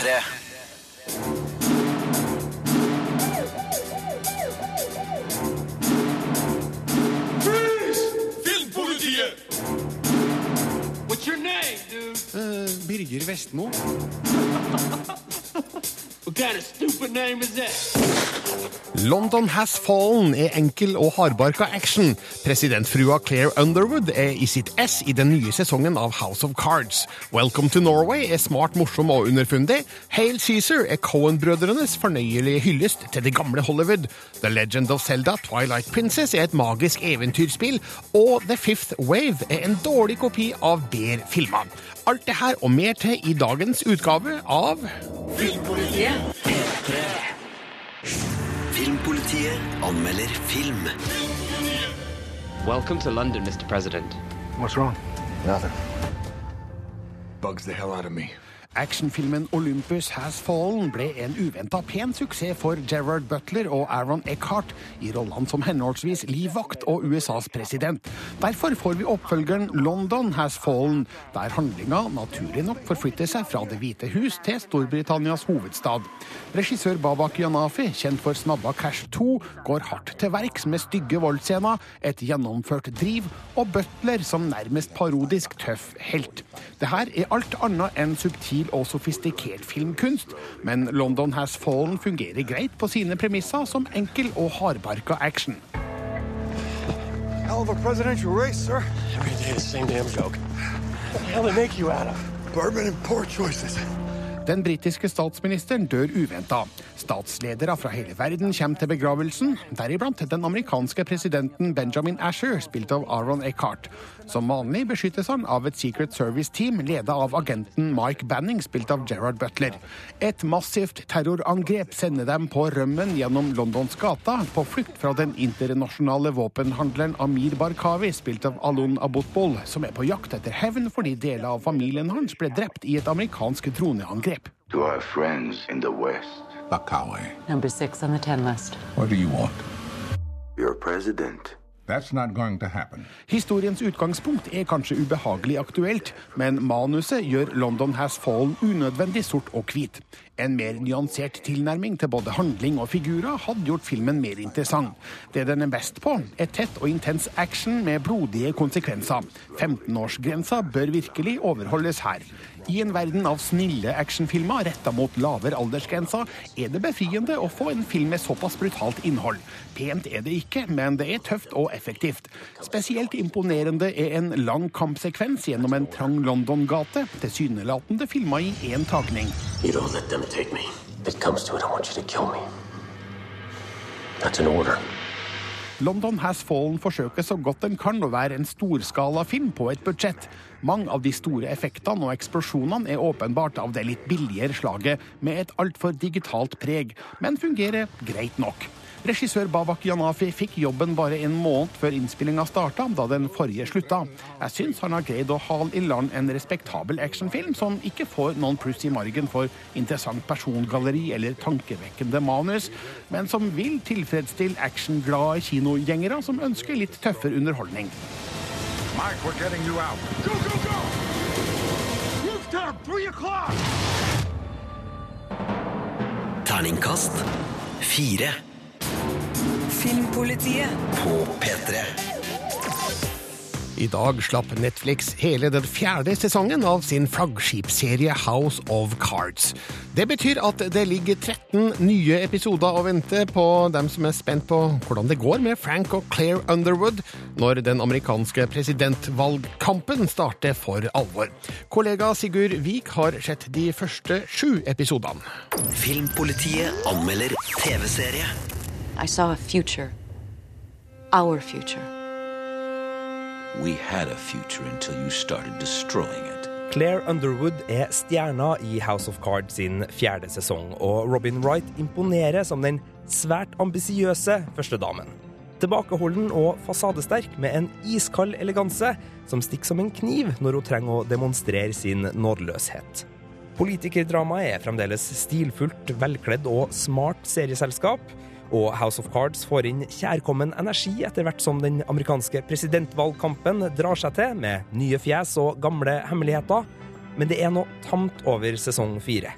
P3. Filmpolitiet! What's your name, dude? Birger Vestmo. London Has Fallen er enkel og hardbarka action. Presidentfrua Claire Underwood er i sitt ess i den nye sesongen av House of Cards. Welcome to Norway er smart, morsom og underfundig. Hail Cæsar er Cohen-brødrenes fornøyelige hyllest til det gamle Hollywood. The Legend of Zelda Twilight Princess er et magisk eventyrspill. Og The Fifth Wave er en dårlig kopi av bedre filmer. Alt det her og mer til i dagens utgave av Filmpolitiet Filmpolitiet anmelder film. Welcome to London, Mr. President. What's wrong? Nothing. Bugs the hell out of me. Actionfilmen Olympus Has Fallen ble en uventa pen suksess for Gerard Butler og Aaron Eckhart i rollene som henholdsvis livvakt og USAs president. Derfor får vi oppfølgeren London Has Fallen, der handlinga naturlig nok forflytter seg fra Det hvite hus til Storbritannias hovedstad. Regissør Babak Yanafi, kjent for Snabba Cash 2, går hardt til verks med stygge voldsscener, et gjennomført driv og Butler som nærmest parodisk tøff helt. Det her er alt annet enn subtil og sofistikert filmkunst, men London Has Fallen fungerer greit på sine premisser som enkel og hardbarka action. Hell of a presidential race, sir. Every day the same damn joke. What the hell they make you out of? Bourbon and poor choices. Den britiske statsministeren dør uventa. Statsledere fra hele verden kommer til begravelsen, deriblant den amerikanske presidenten Benjamin Asher, spilt av Aaron Eckhart. Som vanlig beskyttes han av et Secret Service-team ledet av agenten Mike Banning, spilt av Gerard Butler. Et massivt terrorangrep sender dem på rømmen gjennom Londons gata, på flukt fra den internasjonale våpenhandleren Amir Barkawi, spilt av Alon Abutbol, som er på jakt etter hevn fordi deler av familien hans ble drept i et amerikansk droneangrep. to our friends in the West. Bakawe. Number six on the ten list. What do you want? Your president. Historiens utgangspunkt er kanskje ubehagelig aktuelt, men manuset gjør London Has Fallen unødvendig sort og hvit. En mer nyansert tilnærming til både handling og figurer hadde gjort filmen mer interessant. Det den er best på, er tett og intens action med blodige konsekvenser. 15-årsgrensa bør virkelig overholdes her. I en verden av snille actionfilmer retta mot lavere aldersgrenser, er det befriende å få en film med såpass brutalt innhold. Pent er det ikke, men det er tøft og effektivt. Spesielt imponerende er en lang kampsekvens gjennom en trang London-gate, tilsynelatende filma i én tagning. You don't let them take me. If it comes to it, I want you to kill me. That's an order. London Has Fallen forsøker så godt den kan å være en storskalafilm på et budsjett. Mange av de store effektene og eksplosjonene er åpenbart av det litt billigere slaget, med et altfor digitalt preg, men fungerer greit nok. Regissør Babak Janafi fikk jobben bare en måned før innspillinga starta, da den forrige slutta. Jeg syns han har greid å hale i land en respektabel actionfilm som ikke får noen pluss i margen for interessant persongalleri eller tankevekkende manus, men som vil tilfredsstille actionglade kinogjengere som ønsker litt tøffere underholdning. Mike, we're getting you out. Go, go, go! Rooftop, three o'clock! Terningkast fire Filmpolitiet. på P3. I dag slapp Netflix hele den fjerde sesongen av sin flaggskipsserie House of Cards. Det betyr at det ligger 13 nye episoder å vente på dem som er spent på hvordan det går med Frank og Claire Underwood når den amerikanske presidentvalgkampen starter for alvor. Kollega Sigurd Vik har sett de første sju episodene. Filmpolitiet anmelder TV-serie. I saw a future. Our future. We had a future until you started destroying it. Claire Underwood er stjerna i House of Cards sin fjerde sesong, og Robin Wright imponerer som den svært ambisiøse førstedamen. Tilbakeholden og fasadesterk med en iskald eleganse som stikker som en kniv når hun trenger å demonstrere sin nådeløshet. Politikerdramaet er fremdeles stilfullt, velkledd og smart serieselskap. Og House of Cards får inn kjærkommen energi etter hvert som den amerikanske presidentvalgkampen drar seg til, med nye fjes og gamle hemmeligheter. Men det er noe tamt over sesong fire.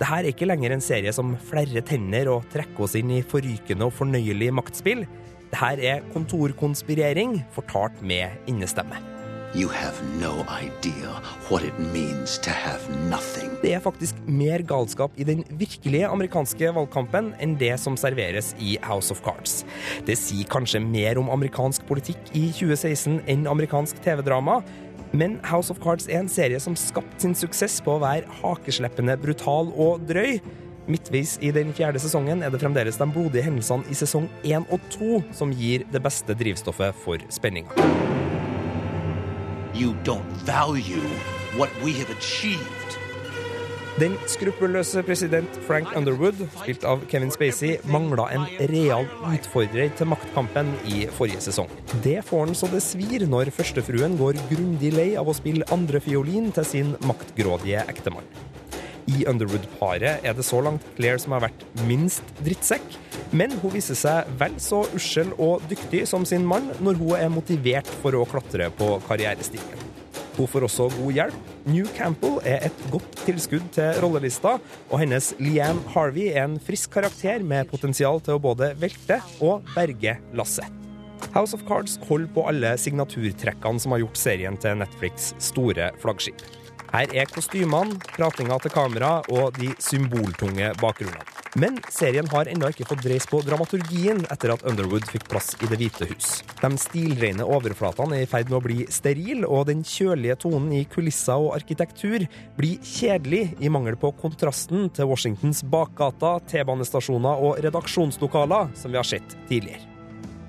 Dette er ikke lenger en serie som flerrer tenner og trekker oss inn i forrykende og fornøyelig maktspill. Dette er kontorkonspirering fortalt med innestemme. You have no idea what it means to have nothing. Det er faktisk mer galskap i den virkelige amerikanske valgkampen enn det som serveres i House of Cards. Det sier kanskje mer om amerikansk politikk i 2016 enn amerikansk TV-drama. Men House of Cards er en serie som skapte sin suksess på å være hakesleppende brutal og drøy. Midtveis i den fjerde sesongen er det fremdeles de blodige hendelsene i sesong én og to som gir det beste drivstoffet for spenninga. You don't value what we have achieved. Den skruppelløse president Frank Underwood, spilt av Kevin Spacey, mangla en real utfordrer til maktkampen i forrige sesong. Det får han så det svir når førstefruen går grundig lei av å spille andrefiolin til sin maktgrådige ektemann. I Underwood-paret er det så langt Claire som har vært minst drittsekk, men hun viser seg vel så ussel og dyktig som sin mann når hun er motivert for å klatre på karrierestigen. Hun får også god hjelp. New Campbell er et godt tilskudd til rollelista, og hennes Leanne Harvey er en frisk karakter med potensial til å både velte og berge lasset. House of Cards holder på alle signaturtrekkene som har gjort serien til Netflix' store flaggskip. Her er kostymene, pratinga til kamera og de symboltunge bakgrunnene. Men serien har ennå ikke fått dreis på dramaturgien etter at Underwood fikk plass i Det hvite hus. De stilrene overflatene er i ferd med å bli steril, og den kjølige tonen i kulisser og arkitektur blir kjedelig i mangel på kontrasten til Washingtons bakgater, T-banestasjoner og redaksjonslokaler som vi har sett tidligere.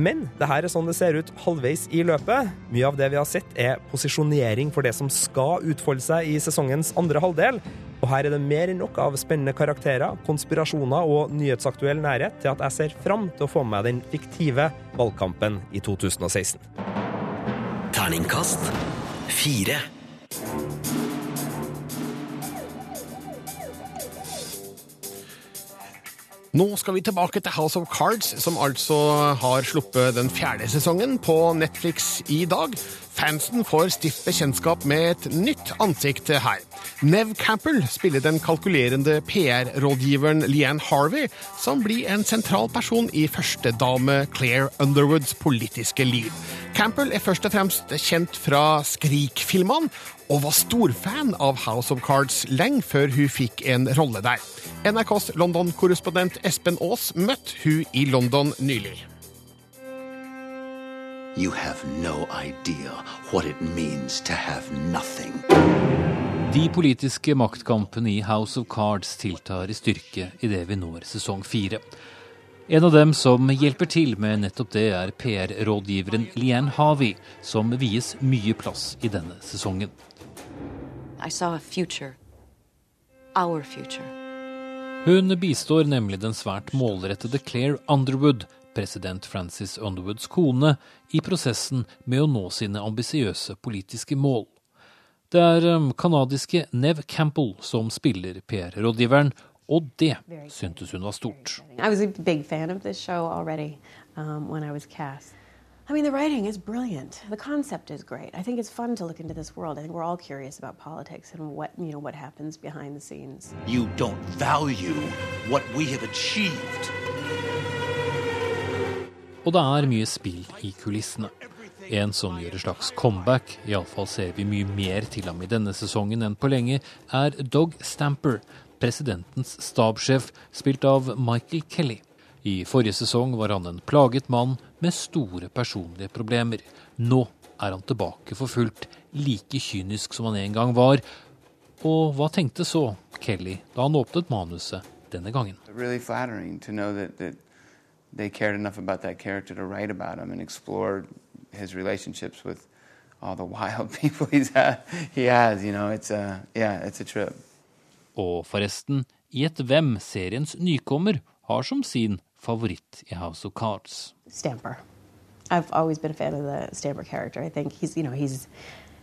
Men det her er sånn det ser ut halvveis i løpet. Mye av det vi har sett, er posisjonering for det som skal utfolde seg i sesongens andre halvdel. Og her er det mer enn nok av spennende karakterer, konspirasjoner og nyhetsaktuell nærhet til at jeg ser fram til å få med den fiktive valgkampen i 2016. Terningkast fire. Nå skal vi tilbake til House of Cards, som altså har sluppet den fjerde sesongen på Netflix i dag. Fansen får stift bekjentskap med et nytt ansikt her. Nev Campbell spiller den kalkulerende PR-rådgiveren Leanne Harvey, som blir en sentral person i førstedame Claire Underwoods politiske liv. Campbell er først og fremst kjent fra Skrik-filmene, og var storfan av House of Cards lenge før hun fikk en rolle der. NRKs London-korrespondent Espen Aas møtte hun i London nylig. You have no idea what it means to have nothing. De politiske maktkampene i House of Cards tiltar i styrke idet vi når sesong fire. En av dem som hjelper til med nettopp det, er PR-rådgiveren Lian Harvey, som vies mye plass i denne sesongen. Future. Future. Hun bistår nemlig den svært målrettede Claire Underwood, president Francis Underwoods kone, i prosessen med å nå sine ambisiøse politiske mål. Det er kanadiske Nev Campbell som spiller PR-rådgiveren, og det syntes hun var stort. I was a big fan of this show already um, when I was cast. I mean, the writing is brilliant. The concept is great. I think it's fun to look into this world. I think we're all curious about politics and what you know what happens behind the scenes. You don't value what we have achieved. Og det er mye spill i kulissene. En som gjør et slags comeback, iallfall ser vi mye mer til ham i denne sesongen enn på lenge, er Dog Stamper, presidentens stabssjef, spilt av Michael Kelly. I forrige sesong var han en plaget mann med store personlige problemer. Nå er han tilbake for fullt, like kynisk som han en gang var. Og hva tenkte så Kelly da han åpnet manuset denne gangen? really that, that they cared enough about that character to write about him and explore his relationships with all the wild people he's had, he has. You know, it's a yeah, it's a trip. Og forresten, gjett hvem seriens nykommer har som sin favoritt i House of Cards. Stamper. I've always been a fan of the Stamper character. I think he's you know he's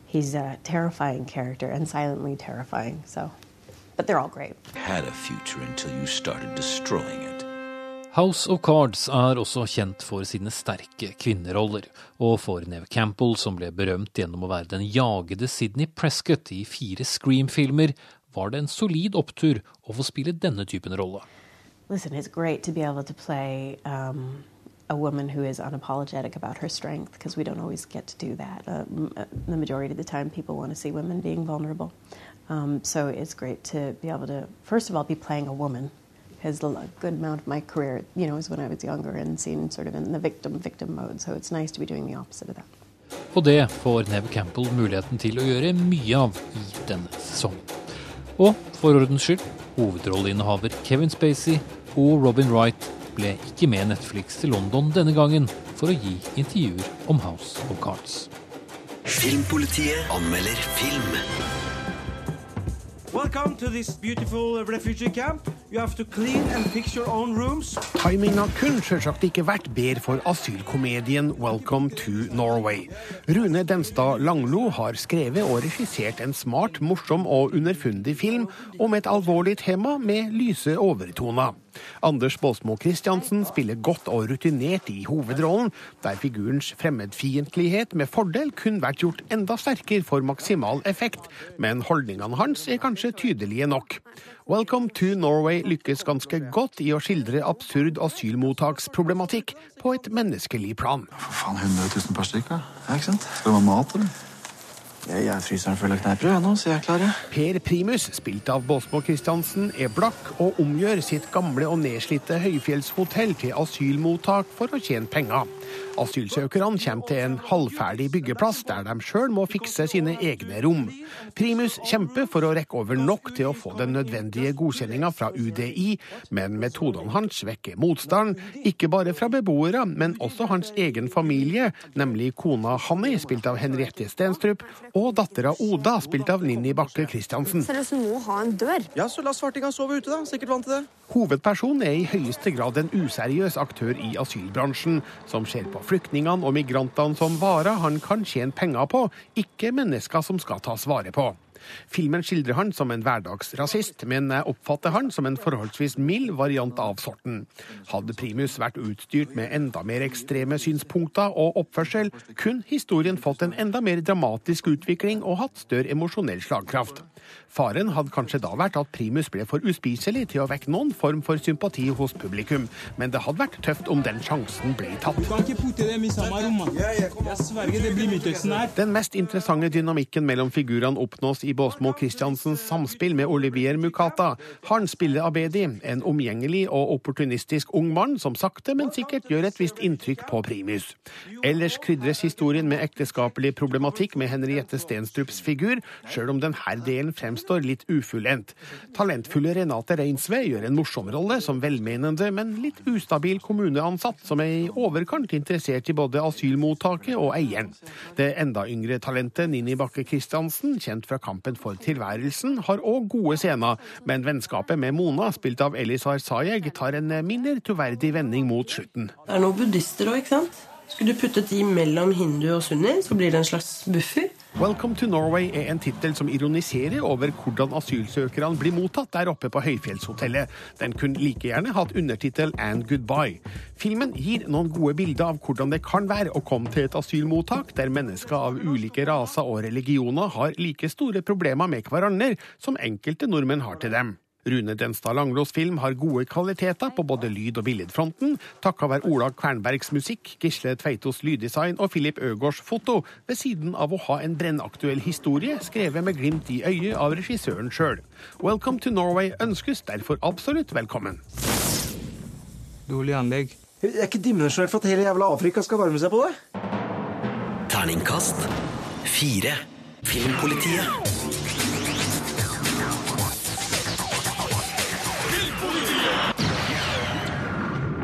he's a terrifying character and silently terrifying. So, but they're all great. Had a future until you started destroying it. House of Cards er også kjent for sine sterke kvinneroller, og for Neve Campbell, som ble berømt gjennom å være den jagede Sidney Prescott i fire Scream-filmer, var det en solid opptur å få spille denne typen rolle. Listen, it's great to be able to play um, a woman who is unapologetic about her strength because we don't always get to do that. Uh, uh, the majority of the time, people want to see women being vulnerable. Um, so it's great to be able to, first of all, be playing a woman. Because a good amount of my career, you know, is when I was younger and seen sort of in the victim victim mode. So it's nice to be doing the opposite of that. Og det får Neve Campbell muligheten til å gjøre mye av i denne sesongen. Og for ordens skyld, hovedrolleinnehaver Kevin Spacey og Robin Wright ble ikke med Netflix til London denne gangen for å gi intervjuer om House of Cards. Filmpolitiet anmelder film. Welcome to this beautiful refugee camp. Rooms. Timinga kunne selvsagt ikke vært bedre for asylkomedien Welcome to Norway. Rune Denstad Langlo har skrevet og regissert en smart, morsom og underfundig film om et alvorlig tema med lyse overtoner. Anders Baasmo Christiansen spiller godt og rutinert i hovedrollen, der figurens fremmedfiendtlighet med fordel kunne vært gjort enda sterkere for maksimal effekt, men holdningene hans er kanskje tydelige nok. Welcome to Norway lykkes ganske godt i å skildre absurd asylmottaksproblematikk på et menneskelig plan. For Faen, 100 000 per stykk. Ja, ikke sant? Skal du ha mat, eller? Jeg, er fryseren full av kneippbrød, nå, så jeg er klar. Per Primus, spilt av Båsmo Christiansen, er blakk og omgjør sitt gamle og nedslitte høyfjellshotell til asylmottak for å tjene penger. Asylsøkerne kommer til en halvferdig byggeplass der de sjøl må fikse sine egne rom. Primus kjemper for å rekke over nok til å få den nødvendige godkjenninga fra UDI, men metodene hans vekker motstand, ikke bare fra beboere, men også hans egen familie, nemlig kona Hanni, spilt av Henriette Stenstrup, og dattera Oda, spilt av Ninni Bakke Christiansen. Seriøst, ut må ha en dør. Ja, så la svartinga sove ute, da. Sikkert vant til det. Hovedpersonen er i høyeste grad en useriøs aktør i asylbransjen, som ser på flyktningene og migrantene som varer han kan tjene penger på, ikke mennesker som skal tas vare på. Filmen skildrer han som en hverdagsrasist, men jeg oppfatter han som en forholdsvis mild variant av sorten. Hadde Primus vært utstyrt med enda mer ekstreme synspunkter og oppførsel, kunne historien fått en enda mer dramatisk utvikling og hatt større emosjonell slagkraft. Faren hadde kanskje da vært at Primus ble for uspiselig til å vekke noen form for sympati hos publikum, men det hadde vært tøft om den sjansen ble tatt. Du kan ikke putte dem i samme rom. Jeg sverger det blir Midtøsten her. Den mest interessante dynamikken mellom figurene oppnås i Båsmo Christiansens samspill med Olivier Mukata. Han spiller Abedi, en omgjengelig og opportunistisk ung mann som sakte, men sikkert gjør et visst inntrykk på Primus. Ellers krydres historien med ekteskapelig problematikk med Henriette Stenstrups figur, sjøl om denne delen fremstår litt ufullendt. Talentfulle Renate Reinsve gjør en morsom rolle som velmenende, men litt ustabil kommuneansatt som er i overkant interessert i både asylmottaket og eieren. Det enda yngre talentet Nini Bakke Christiansen, kjent fra Kampen for tilværelsen, har òg gode scener, men vennskapet med Mona, spilt av Elisar Sayeg, tar en mindre troverdig vending mot slutten. Det er noen buddhister òg, ikke sant? Skulle du puttet de mellom hindu og sunni, så blir det en slags buffer. Welcome to Norway er en tittel som ironiserer over hvordan asylsøkerne blir mottatt der oppe på høyfjellshotellet. Den kunne like gjerne hatt undertittel And Goodbye. Filmen gir noen gode bilder av hvordan det kan være å komme til et asylmottak der mennesker av ulike raser og religioner har like store problemer med hverandre som enkelte nordmenn har til dem. Rune Denstad Langlås film har gode kvaliteter på både lyd- og billedfronten, takka være Ola Kvernbergs musikk, Gisle Tveitos lyddesign og Philip Øgårds foto, ved siden av å ha en brennaktuell historie skrevet med glimt i øyet av regissøren sjøl. Welcome to Norway ønskes derfor absolutt velkommen. Dårlig anlegg. Jeg er ikke dimensjonert for at hele jævla Afrika skal varme seg på det. Terningkast fire. Filmpolitiet.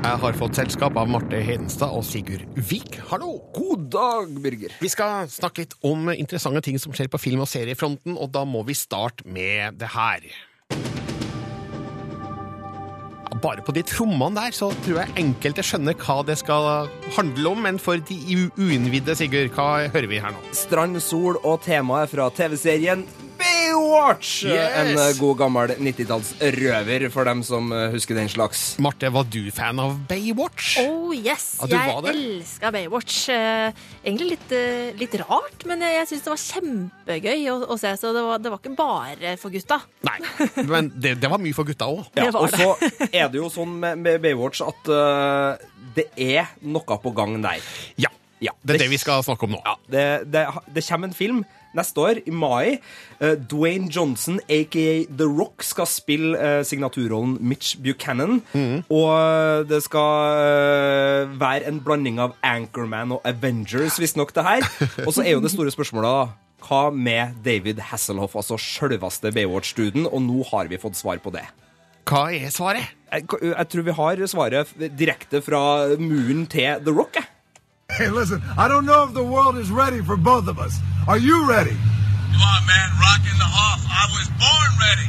Jeg har fått selskap av Marte Hedenstad og Sigurd Vik. Hallo! God dag, Birger. Vi skal snakke litt om interessante ting som skjer på film- og seriefronten, og da må vi starte med det her. Bare på de trommene der så tror jeg enkelte skjønner hva det skal handle om, men for de uinnvidde, Sigurd, hva hører vi her nå? Strand, sol og temaet fra TV-serien Baywatch! Yes! En eh, god gammel 90-tallsrøver, for dem som eh, husker den slags. Marte, var du fan av Baywatch? Oh yes, Ja, jeg elska Baywatch. Eh, egentlig litt, litt rart, men jeg, jeg syns det var kjempegøy å, å se. Så det var, det var ikke bare for gutta. Nei, men det, det var mye for gutta òg. Ja, og så er det jo sånn med, med Baywatch at uh, det er noe på gang der. Ja. Det er det vi skal snakke om nå. Ja, det, det, det kommer en film neste år, i mai. Eh, Dwayne Johnson, aka The Rock, skal spille eh, signaturrollen Mitch Buchanan. Og eh, det skal være en blanding av Anchorman og Avengers, visstnok, det her. Og så er jo det store spørsmålet, da. Hva med David Hasselhoff, altså sjølveste Baywatch-duden? Og nå har vi fått svar på det. Hva er svaret? Jeg, jeg tror vi har svaret direkte fra muren til The Rock. jeg. Hey, listen, I don't know if the world is ready for both of us. Are you ready? Come on, man. Rocking the Hoff. I was born ready.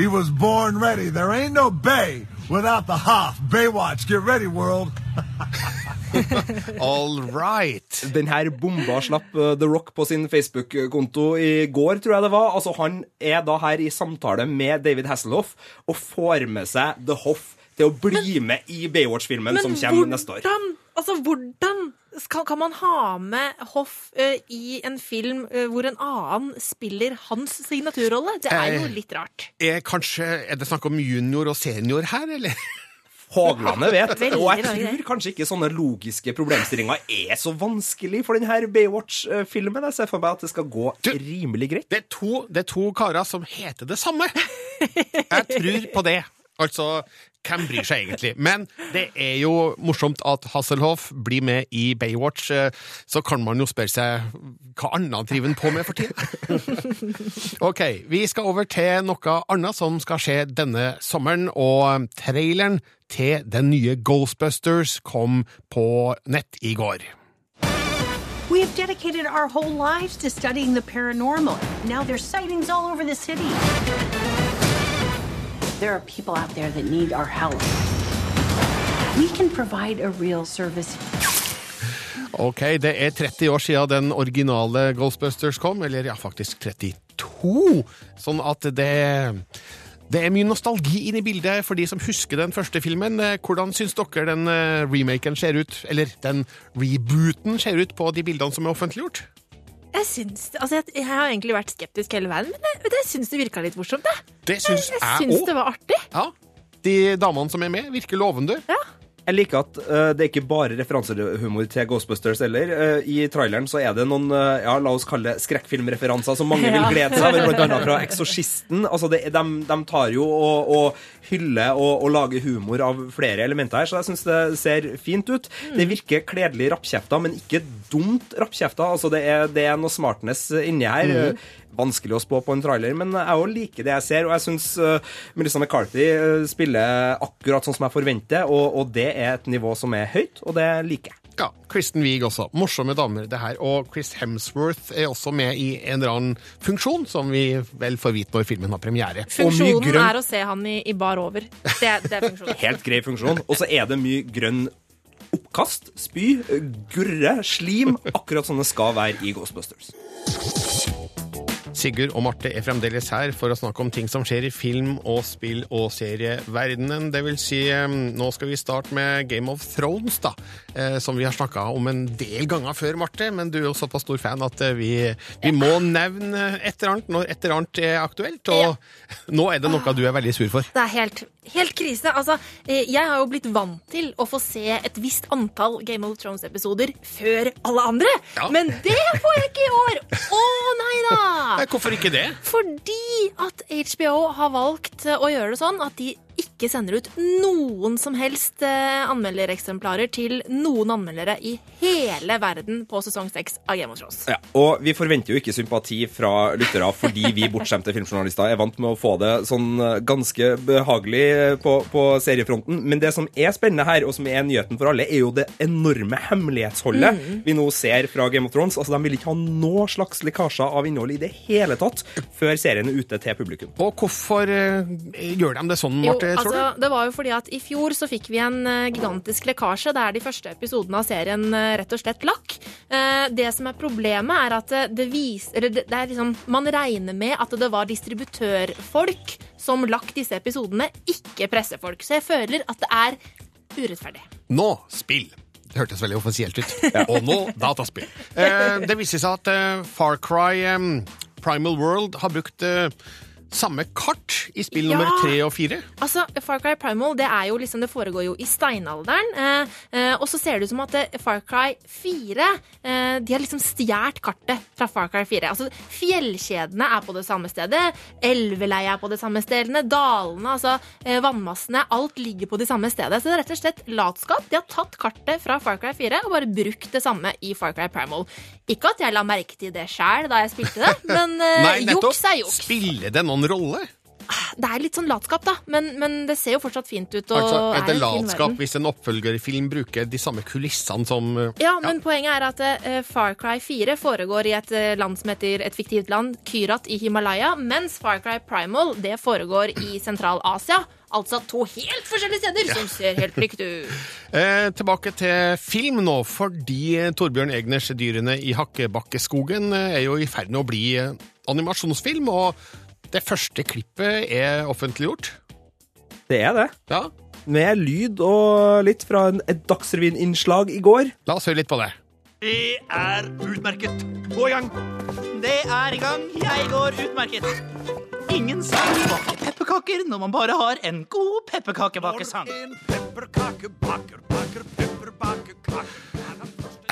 He was born ready. There ain't no Bay without the Hoff. Baywatch, get ready, world. All right. Den her bomba slapp uh, The Rock på sin Facebook-konto i går, tror jeg det var. Altså, Han er da her i samtale med David Hasselhoff og får med seg The Hoff til å bli med i Baywatch-filmen som kommer neste år. Men altså, hvordan skal, kan man ha med Hoff uh, i en film uh, hvor en annen spiller hans signaturrolle? Det er jo Eh, litt rart. Er, kanskje, er det snakk om junior og senior her, eller? Haglandet vet. Og jeg tror kanskje ikke sånne logiske problemstillinger er så vanskelig for denne Baywatch-filmen. Jeg ser for meg at det skal gå rimelig greit. Det er to, det er to karer som heter det samme. Jeg tror på det. Altså, hvem bryr seg egentlig? Men det er jo morsomt at Hasselhoff blir med i Baywatch. eh, Så kan man jo spørre seg hva annet driver han på med for tiden? Ok, vi skal over til noe annet som skal skje denne sommeren, og traileren til den nye Ghostbusters kom på nett i går. We have dedicated our whole lives to studying the paranormal. Now there's sightings all over the city. There are people out there that need our help. We can provide a real service. Ok, det er 30 år siden den originale Ghostbusters kom, eller ja, faktisk 32. Sånn at det det er mye nostalgi inne i bildet for de som husker den første filmen. Eh, Hvordan syns dere den eh, remaken ser ut, eller den rebooten ser ut på de bildene som er offentliggjort? Jeg, syns, altså, jeg, jeg har egentlig vært skeptisk hele veien, men jeg, jeg syns det virka litt morsomt. Det, Det syns jeg jeg syns det var artig. Ja. De damene som er med, virker lovende. Jeg liker at uh, det er ikke bare referansehumor til Ghostbusters heller. Uh, I traileren så er det noen uh, ja, la oss kalle det skrekkfilmreferanser som mange vil glede seg over, bl.a. fra Eksorsisten. Altså, det- de, de tar jo og, og hyller og, og lager humor av flere elementer her, så jeg syns det ser fint ut. Det virker kledelig rappkjefta, men ikke dumt rappkjefta. Altså, det er, det er noe smartness inni her. Mhm. Vanskelig å spå på en trailer, men jeg òg liker det jeg ser. Og jeg syns uh, Melissa McCarthy eh, spiller akkurat sånn som jeg forventer, og, og det er et nivå som er høyt, og det liker jeg. Ja, Kristen Wiig også. Morsomme damer, det her. Og Chris Hemsworth er også med i en eller annen funksjon, som vi vel får vite når filmen har premiere. Funksjonen er å se han i, i bar over. Det, er- det er funksjonen. Helt grei funksjon. Og så er det mye grønn oppkast, spy, gurre, slim, akkurat som det skal være i Ghostbusters. Sigurd og Marte er fremdeles her for å snakke om ting som skjer i film- og spill- og serieverdenen. Det vil si, nå skal vi starte med Game of Thrones, da. eh, Som vi har snakka om en del ganger før, Marte. Men du er jo såpass stor fan at eh, vi, vi må nevne et eller annet når et eller annet er aktuelt. Og nå er det noe du er veldig sur for. Det er helt, helt krise. Altså, eh, jeg har jo blitt vant til å få se et visst antall Game of Thrones-episoder før alle andre. Men det får jeg ikke i år! Å nei da! Nei, Hvorfor ikke det? Fordi at HBO har valgt eh, å gjøre det sånn at de ikke sender ut noen som helst eh, anmeldereksemplarer til noen anmeldere i hele verden på sesong seks av Game of Thrones. Ja, og vi forventer jo ikke sympati fra lyttere fordi vi bortskjemte filmjournalister er vant med å få det sånn eh, ganske behagelig eh, på, på seriefronten. Men det som er spennende her, og som er nyheten for alle, er jo det enorme hemmelighetsholdet mm. vi nå ser fra Game of Thrones. Altså, De vil ikke ha noe slags lekkasjer av innhold i det hele tatt før serien er ute til publikum. Og hvorfor gjør de det sånn, Jo, Marte altså, tror Altså, det var jo fordi at I fjor så fikk vi en eh, gigantisk lekkasje der de første episodene av serien eh, rett og slett lakk. Eh, det som er problemet, er at det viser eller det, er liksom, Man regner med at det var distributørfolk som lakk disse episodene, ikke pressefolk. Så jeg føler at det er urettferdig. Nå spill. Det hørtes veldig offisielt ut. Og nå dataspill. Eh, det viser seg at eh, Far Cry eh, Primal World har brukt eh, samme kart i spill Ja! nummer tre og fire. Altså, Far Cry Primal det er jo liksom, det foregår jo i steinalderen. Eh, eh, og så ser det ut som at eh, Far Cry 4 eh, De har liksom stjålet kartet fra Far Cry 4. Altså, Fjellkjedene er på det samme stedet. Elveleiet er på det samme stedet. Dalene, altså eh, vannmassene. Alt ligger på det samme stedet. Så det er rett og slett latskap. De har tatt kartet fra Far Cry 4 og bare brukt det samme i Far Cry Primal. Ikke at jeg la merke til det sjæl da jeg spilte det, men eh, Nei, juks er juks. Spiller det noen rolle? Det er litt sånn latskap, da, men, men det ser jo fortsatt fint ut. Og Altså, er det latskap hvis en oppfølgerfilm bruker de samme kulissene som eh, Ja, men poenget er at uh, Far Cry 4 foregår i et eh, land som heter et fiktivt land, Kyrat i Himalaya, mens Far Cry Primal det foregår i Sentral-Asia. Altså to helt forskjellige steder som ser helt likt ut. Eh, tilbake til film nå, fordi Torbjørn Egners Dyrene i Hakkebakkeskogen er jo i ferd med å bli animasjonsfilm, og det første klippet er offentliggjort. Det er det. Ja. Med lyd og litt fra en, et Dagsrevyen-innslag i går. La oss høre litt på det. Det er utmerket. Gå i gang. Det er i gang. Jeg går utmerket. Ingen sang baker pepperkaker når man bare har en god pepperkakebakesang.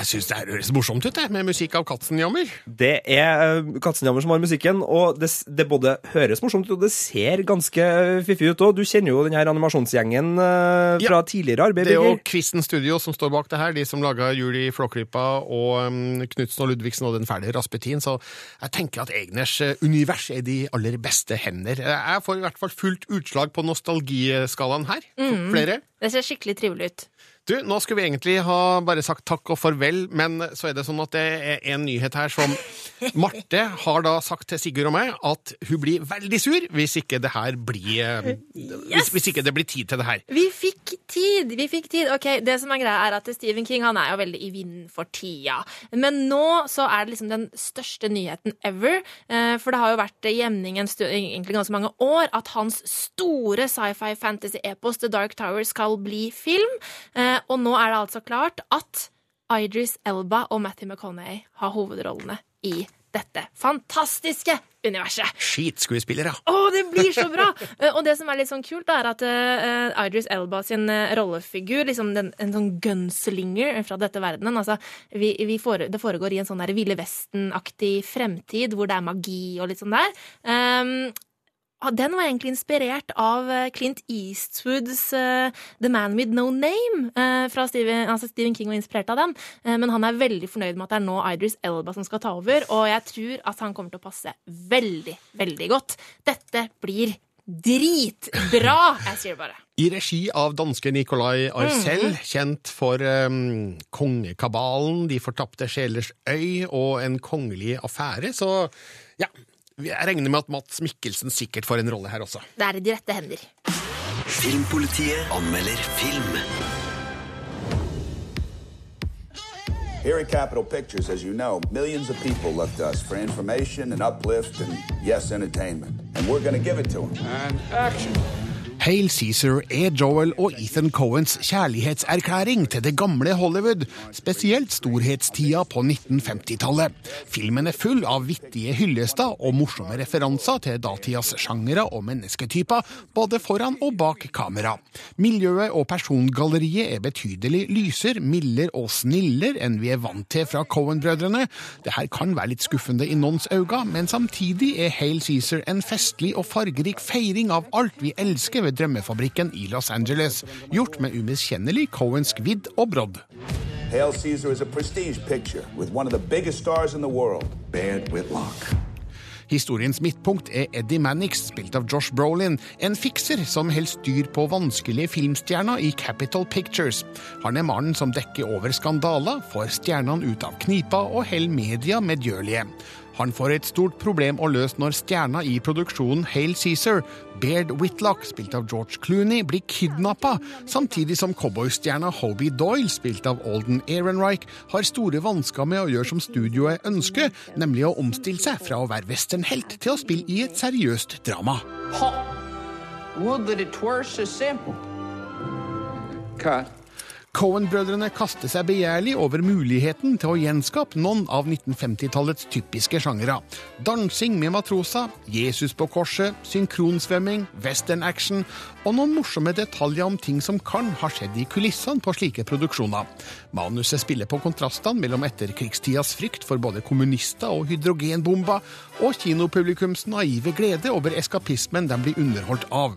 Jeg syns det høres morsomt ut, det, med musikk av Katzenjammer. Det er uh, Katzenjammer som har musikken, og det, det både høres morsomt ut, og det ser ganske fiffig ut òg. Du kjenner jo den her animasjonsgjengen uh, fra tidligere arbeid. Det er jo. Kvisten Studio som står bak det her, de som laga Jul i Flåklypa og um, Knutsen og Ludvigsen og Den fæle raspetin, så jeg tenker at Egners eh, univers er de aller beste hender. Jeg får i hvert fall fullt utslag på nostalgiskalaen her. Mm. Flere? Det ser skikkelig trivelig ut. Du, nå skulle vi egentlig ha bare sagt takk og farvel, men så er det sånn at det er en nyhet her som Marte har da sagt til Sigurd og meg at hun blir veldig sur hvis ikke det her blir yes! hvis, hvis ikke det blir tid til det her. Vi fikk tid! vi fikk tid. Ok, Det som er greia er at Stephen King han er jo veldig i vinden for tida. Men nå så er det liksom den største nyheten ever. eh, For det har jo vært jevning en stund, egentlig ganske mange år at hans store sci-fi fantasy-epos The Dark Tower skal bli film. Eh, Og nå er det altså klart at Idris Elba og Matthew McConaughey har hovedrollene i dette fantastiske universet. Skitskuespillere. Å, det blir så bra! Eh, og det som er litt sånn kult, er at uh, Idris Elba sin rollefigur, liksom den, en sånn gunslinger fra dette verdenen altså, vi, vi fore, Det foregår i en sånn der Ville Vesten-aktig fremtid hvor det er magi og litt sånn der. Um, den var egentlig inspirert av eh, Clint Eastwoods eh, The Man With No Name. eh, fra Steven, altså Stephen King var inspirert av den, men han er veldig fornøyd med at det er nå Idris Elba som skal ta over, og jeg tror at han kommer til å passe veldig, veldig godt. Dette blir dritbra! Jeg sier det bare. I regi av danske Nicolai Arcel, mm. kjent for um, Kongekabalen, De fortapte sjelers øy og En kongelig affære, så ja. Jeg regner med at Mats Mikkelsen sikkert får en rolle her også. Det er i de rette hender. Filmpolitiet anmelder film. Here at Capitol Pictures, as you know, millions of people to us for information and uplift and, yes, entertainment. And we're going to give it to them. And action. Hail Cæsar er Joel og Ethan Coens kjærlighetserklæring til det gamle Hollywood, spesielt storhetstida på 1950-tallet. Filmen er full av vittige hyllester og morsomme referanser til datidas sjangere og mennesketyper, både foran og bak kamera. Miljøet og persongalleriet er betydelig lyser, mildere og snillere enn vi er vant til fra Coen-brødrene. Det her kan være litt skuffende i noens øyne, men samtidig er Hail Cæsar en festlig og fargerik feiring av alt vi elsker ved drømmefabrikken i Los Angeles, gjort med umiskjennelig Cohensk vidd og brodd. Hail Caesar is a prestige picture with one of the biggest stars in the world, Baird Whitlock. Historiens midtpunkt er Eddie Mannix, spilt av Josh Brolin, en fikser som holder styr på vanskelige filmstjerner i Capital Pictures. Han er mannen som dekker over skandaler, får stjernene ut av knipa og holder media medgjørlige. Han får et stort problem å løse når stjerna i produksjonen Hail Cæsar, Baird Whitlock, spilt av George Clooney, blir kidnappa, samtidig som cowboystjerna Hobie Doyle, spilt av Alden Ehrenreich, har store vansker med å gjøre som studioet ønsker, nemlig å omstille seg fra å være westernhelt til å spille i et seriøst drama. Would that it were so simple. Cut. Cohen-brødrene kaster seg begjærlig over muligheten til å gjenskape noen av 1950-tallets typiske sjangere. Dansing med matrosa, Jesus på korset, synkronsvømming, western-action og noen morsomme detaljer om ting som kan ha skjedd i kulissene på slike produksjoner. Manuset spiller på kontrastene mellom etterkrigstidas frykt for både kommunister og hydrogenbomber, og kinopublikums naive glede over eskapismen de blir underholdt av.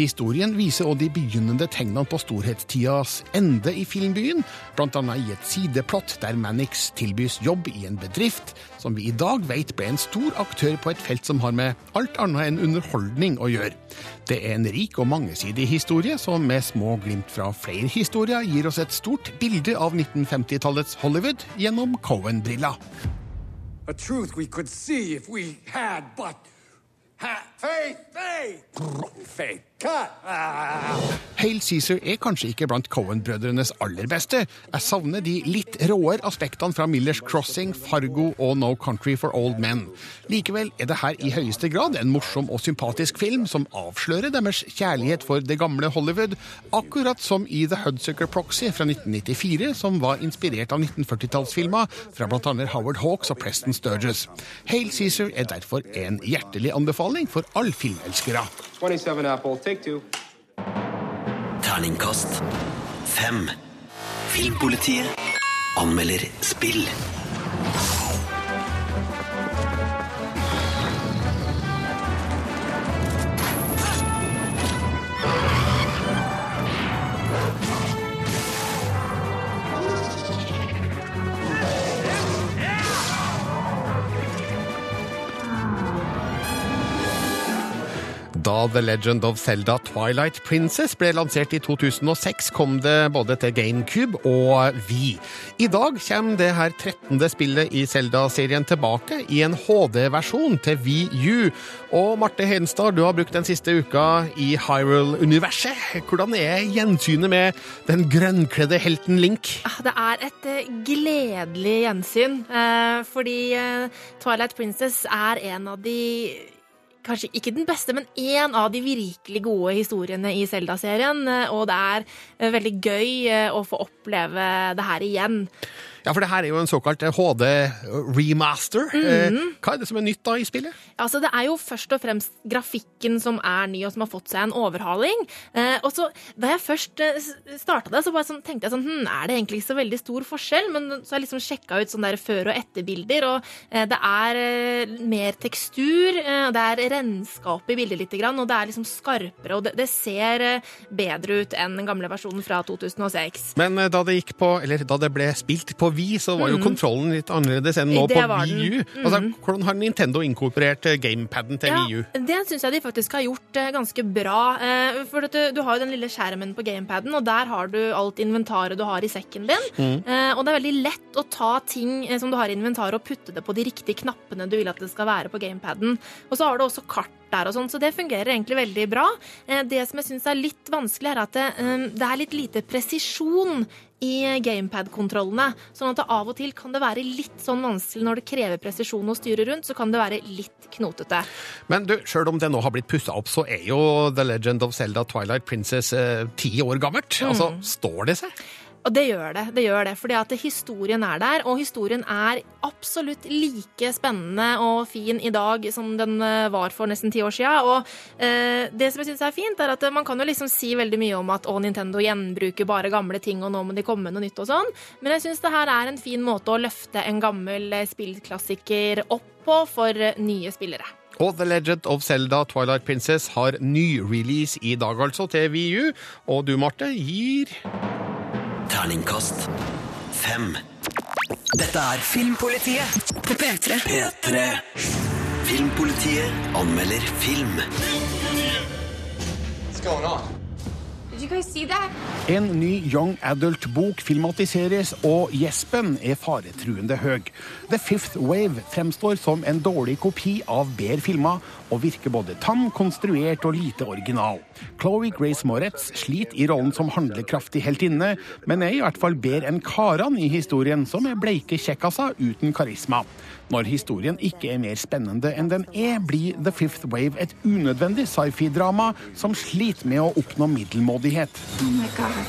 Historien viser også de begynnende tegnene på storhetstidas ende i filmbyen, bl.a. i et sideplott der Mannix tilbys jobb i en bedrift som vi i dag vet ble en stor aktør på et felt som har med alt annet enn underholdning å gjøre. Det er en rik og mangesidig historie som med små glimt fra flere historier gir oss et stort bilde av 1950-tallets Hollywood gjennom Cohen-briller. A truth we could see if we had but ha- faith, faith, faith. Hail Cæsar er kanskje ikke blant Cohen-brødrenes aller beste. Jeg savner de litt råere aspektene fra Millers Crossing, Fargo og No Country for Old Men. Likevel er det her i høyeste grad en morsom og sympatisk film som avslører deres kjærlighet for det gamle Hollywood, akkurat som i The Hudsucker Proxy fra 1994, som var inspirert av 1940-tallsfilmer fra bl.a. Howard Hawks og Preston Sturges. Hail Cæsar er derfor en hjertelig anbefaling for alle filmelskere. 27 Apple, take two. Terningkast fem. Filmpolitiet anmelder spill. Da The Legend of Zelda Twilight Princess ble lansert i 2006, kom det både til GameCube og Wii. I dag kommer det her 13. spillet i Zelda-serien tilbake i en HD-versjon til Wii U. Og Marte Hedenstad, du har brukt den siste uka i Hyrule-universet. Hvordan er gjensynet med den grønnkledde helten Link? Ah, Det er et eh, gledelig gjensyn, eh, fordi eh, Twilight Princess er en av de Kanskje ikke den beste, men én av de virkelig gode historiene i Zelda-serien. eh, Og det er eh, veldig gøy eh, å få oppleve det her igjen. Ja, for det her er jo en såkalt HD-remaster. Mhm. Hva er det som er nytt da i spillet? Altså, Det er jo først og fremst grafikken som er ny, og som har fått seg en overhaling. Eh, og så, Da jeg først eh, starta det, så bare sånn, tenkte jeg sånn hm, Er det egentlig ikke så veldig stor forskjell? Men så har jeg liksom sjekka ut sånn der før- og etterbilder, og eh, det er eh, mer tekstur. Eh, det er renskap i bildet lite grann, og det er liksom skarpere, og det, det ser eh, bedre ut enn den gamle versjonen fra 2006. Men eh, da det gikk på, eller da det ble spilt på Wii, så var jo mm. kontrollen litt annerledes enn nå Det på Wii U. Mm. Altså, hvordan har Nintendo inkorporert eh, gamepaden til Wii U? Det syns jeg de faktisk har gjort eh, ganske bra. Eh, for du, du har jo den lille skjermen på gamepaden, og der har du alt inventaret du har i sekken din. Mm. Og det er veldig lett å ta ting som du har i inventaret, og putte det på de riktige knappene du vil at det skal være på gamepaden. Og så har du også kart der og sånn, så det fungerer egentlig veldig bra. Det som jeg syns er litt vanskelig, er at det, det er litt lite presisjon i gamepad-kontrollene. Sånn at av og til kan det være litt sånn vanskelig når det krever presisjon å styre rundt, så kan det være litt knotete. Men du, sjøl om det nå har blitt pussa opp, så er jo The Legend of Zelda Twilight Princess eh, ti år gammelt. Altså, Mm. står det seg? Og det gjør det. det gjør det, fordi at historien er der, og historien er absolutt like spennende og fin i dag som den eh, var for nesten ti år siden. Og eh, det som jeg syns er fint, er at man kan jo liksom si veldig mye om at å, Nintendo gjenbruker bare gamle ting, og nå må de komme med noe nytt og sånn, men jeg syns det her er en fin måte å løfte en gammel eh, spillklassiker opp på for eh, nye spillere. Og The Legend of Zelda Twilight Princess har ny-release i dag, altså, til Wii U. Og du, Marte, gir Terningkast fem. Dette er Filmpolitiet på P3. P3. Filmpolitiet anmelder film. What's going on? En ny Young Adult-bok filmatiseres, og gjespen er faretruende høy. The Fifth Wave fremstår som en dårlig kopi av bedre filmer, og virker både tam, konstruert og lite original. Chloé Grace Moretz sliter i rollen som handlekraftig heltinne, men er i hvert fall bedre enn karene i historien, som er bleike kjekkaser uten karisma. Når historien ikke er mer spennende enn den er, blir The Fifth Wave et unødvendig sci-fi-drama som sliter med å oppnå middelmådighet. Oh my god.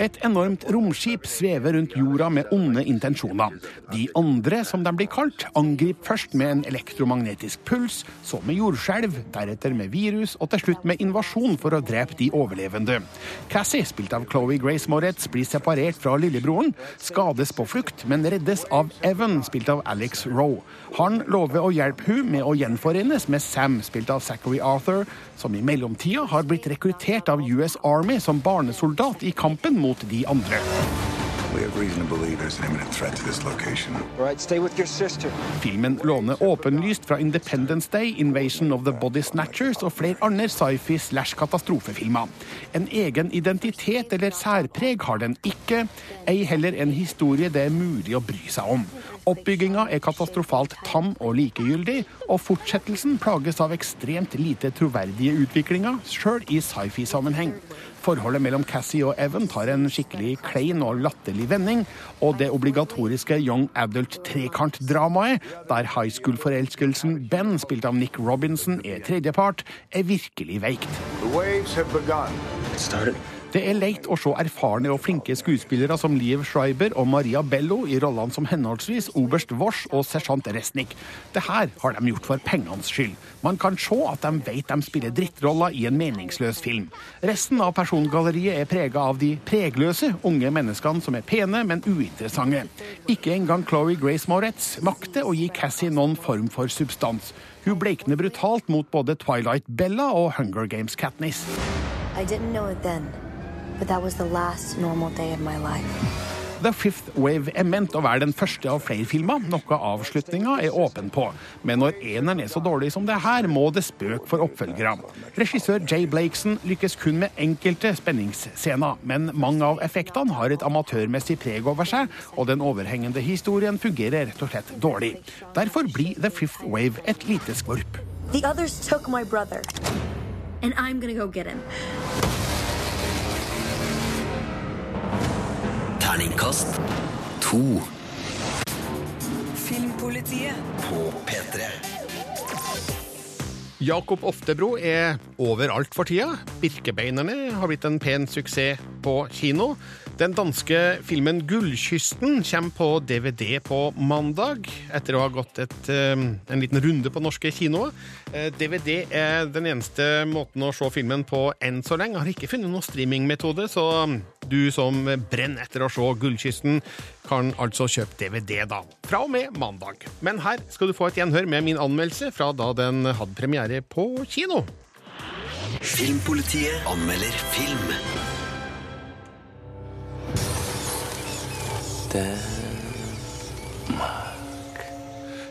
Et enormt romskip svever rundt jorda med onde intensjoner. De andre, som de blir kalt, angriper først med en elektromagnetisk puls, så med jordskjelv, deretter med virus og til slutt med invasjon for å drepe de overlevende. Cassie, spilt av Chloé Grace Moretz, blir separert fra lillebroren, skades på flukt, men reddes av Evan, spilt av Alex Rowe. Han lover å hjelpe hun med å gjenforenes med Sam, spilt av Zachary Arthur, som i mellomtida har blitt rekruttert av US Army som barnesoldat i kampen mot de andre. Right, stay with your sister. Filmen låner åpenlyst fra Independence Day, Invasion of the Body Snatchers og flere andre sci-fi slash katastrofefilmer. En egen identitet eller særpreg har den ikke, ei heller en historie det er mulig å bry seg om. Oppbygginga er katastrofalt tam og likegyldig, og fortsettelsen plages av ekstremt lite troverdige utviklinger, sjøl i sci-fi-sammenheng. Forholdet mellom Cassie og Evan tar en skikkelig klein og latterlig vending, og det obligatoriske young adult-trekantdramaet, der high school-forelskelsen Ben, spilt av Nick Robinson, er tredjepart, er virkelig veikt. The waves have begun. It started. Det er leit å se erfarne og flinke skuespillere som Liv Schreiber og Maria Bello i rollene som henholdsvis oberst Wosch og sersjant Resnik. Det her har de gjort for pengenes skyld. Man kan se at de vet de spiller drittroller i en meningsløs film. Resten av persongalleriet er prega av de pregløse unge menneskene som er pene, men uinteressante. Ikke engang Chloé Grace Moretz makter å gi Cassie noen form for substans. Hun bleikner brutalt mot både Twilight Bella og Hunger Games Katniss. I didn't know it then, but that was the last normal day of my life. The Fifth Wave er ment å være den første av flere filmer, noe avslutninga er åpen på. Men når eneren er så dårlig som det her, må det spøk for oppfølgere. Regissør Jay Blakeson lykkes kun med enkelte spenningsscener, men mange av effektene har et amatørmessig preg over seg, og den overhengende historien fungerer rett og slett dårlig. Derfor blir The Fifth Wave et lite skvorp. The others took my brother. And I'm gonna go get him. Terningkast to. Filmpolitiet på P3. Jakob Oftebro er overalt for tida. Birkebeinerne har blitt en pen suksess på kino. Den danske filmen 'Gullkysten' kommer på DVD på mandag, etter å ha gått et, eh, en liten runde på norske kinoer. Eh, DVD er den eneste måten å se filmen på enn så lenge. Jeg har ikke funnet noen streamingmetode, så du som brenner etter å se 'Gullkysten', kan altså kjøpe DVD da, fra og med mandag. Men her skal du få et gjenhør med min anmeldelse fra da den hadde premiere på kino. Filmpolitiet anmelder film.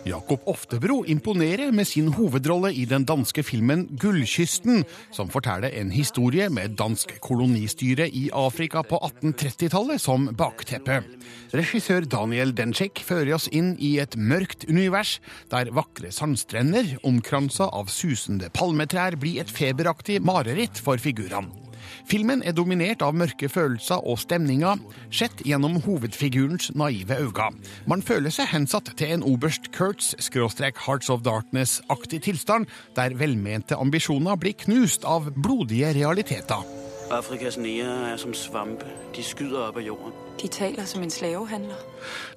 Jakob Oftebro imponerer med sin hovedrolle i den danske filmen 'Gullkysten', som forteller en historie med dansk kolonistyre i Afrika på 1830-tallet som bakteppe. Regissør Daniel Dencik fører oss inn i et mørkt univers, der vakre sandstrender omkransa av susende palmetrær blir et feberaktig mareritt for figurene. Filmen er dominert av mørke følelser og stemninger, sett gjennom hovedfigurens naive øyne. Man føler seg hensatt til en oberst Kurtz skråstrek Hearts of Darkness-aktig tilstand, der velmente ambisjoner blir knust av blodige realiteter. Afrikas negere er som svampe. De skyter opp av jorden. De taler som en slavehandler.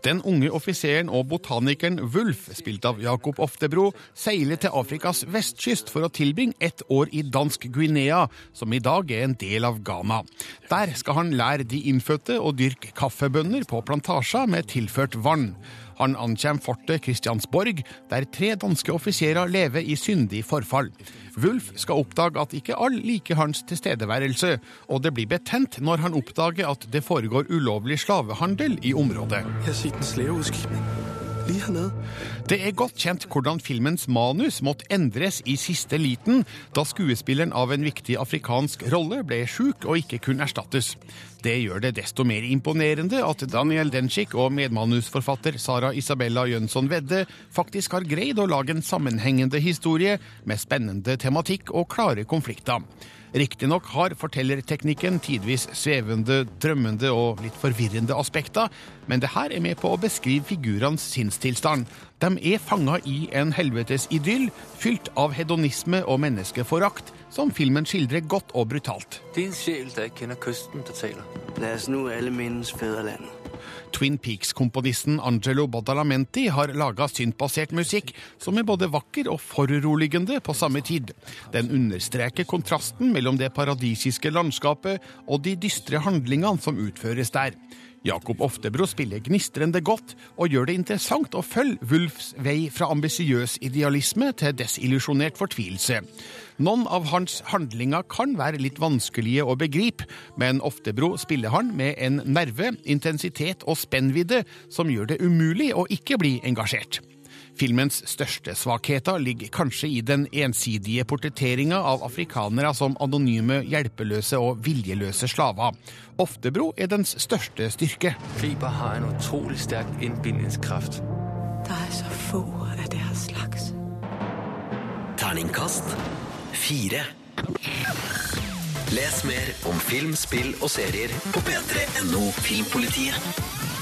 Den unge offiseren og botanikeren Wulf, spilt av Jakob Oftebro, seiler til Afrikas vestkyst for å tilbringe ett år i dansk Guinea, som i dag er en del av Ghana. Der skal han lære de innfødte å dyrke kaffebønner på plantasjer med tilført vann. Han ankommer fortet Christiansborg, der tre danske offiserer lever i syndig forfall. Wulf skal oppdage at ikke alle liker hans tilstedeværelse, og det blir betent når han oppdager at det foregår ulovlig slavehandel i området. Jeg sitter en. Det er godt kjent hvordan filmens manus måtte endres i siste liten da skuespilleren av en viktig afrikansk rolle ble sjuk og ikke kunne erstattes. Det gjør det desto mer imponerende at Daniel Denchik og medmanusforfatter Sara Isabella Jønsson Vedde faktisk har greid å lage en sammenhengende historie med spennende tematikk og klare konflikter. Riktignok har fortellerteknikken tidvis svevende, drømmende og litt forvirrende aspekter, men det her er med på å beskrive figurenes sinnstilstand. De er fanga i en helvetes idyll, fylt av hedonisme og menneskeforakt, som filmen skildrer godt og brutalt. Din sjel, der kjenner kender kysten, der taler. La oss nå alle minnes fædrelandet. Twin Peaks-komponisten Angelo Badalamenti har laga syntbasert musikk som er både vakker og foruroligende på samme tid. Den understreker kontrasten mellom det paradisiske landskapet og de dystre handlingene som utføres der. Jakob Oftebro spiller gnistrende godt, og gjør det interessant å følge Wulfs vei fra ambisiøs idealisme til desillusjonert fortvilelse. Noen av hans handlinger kan være litt vanskelige å begripe, men Oftebro spiller han med en nerve, intensitet og spennvidde som gjør det umulig å ikke bli engasjert. Filmens største svakheter ligger kanskje i den ensidige portretteringa av afrikanere som anonyme, hjelpeløse og viljeløse slaver. Oftebro er dens største styrke. Fiber har en utrolig sterk innbindingskraft. Det er så få av deres slags. Terningkast fire. Les mer om film, spill og serier på p3.no Filmpolitiet.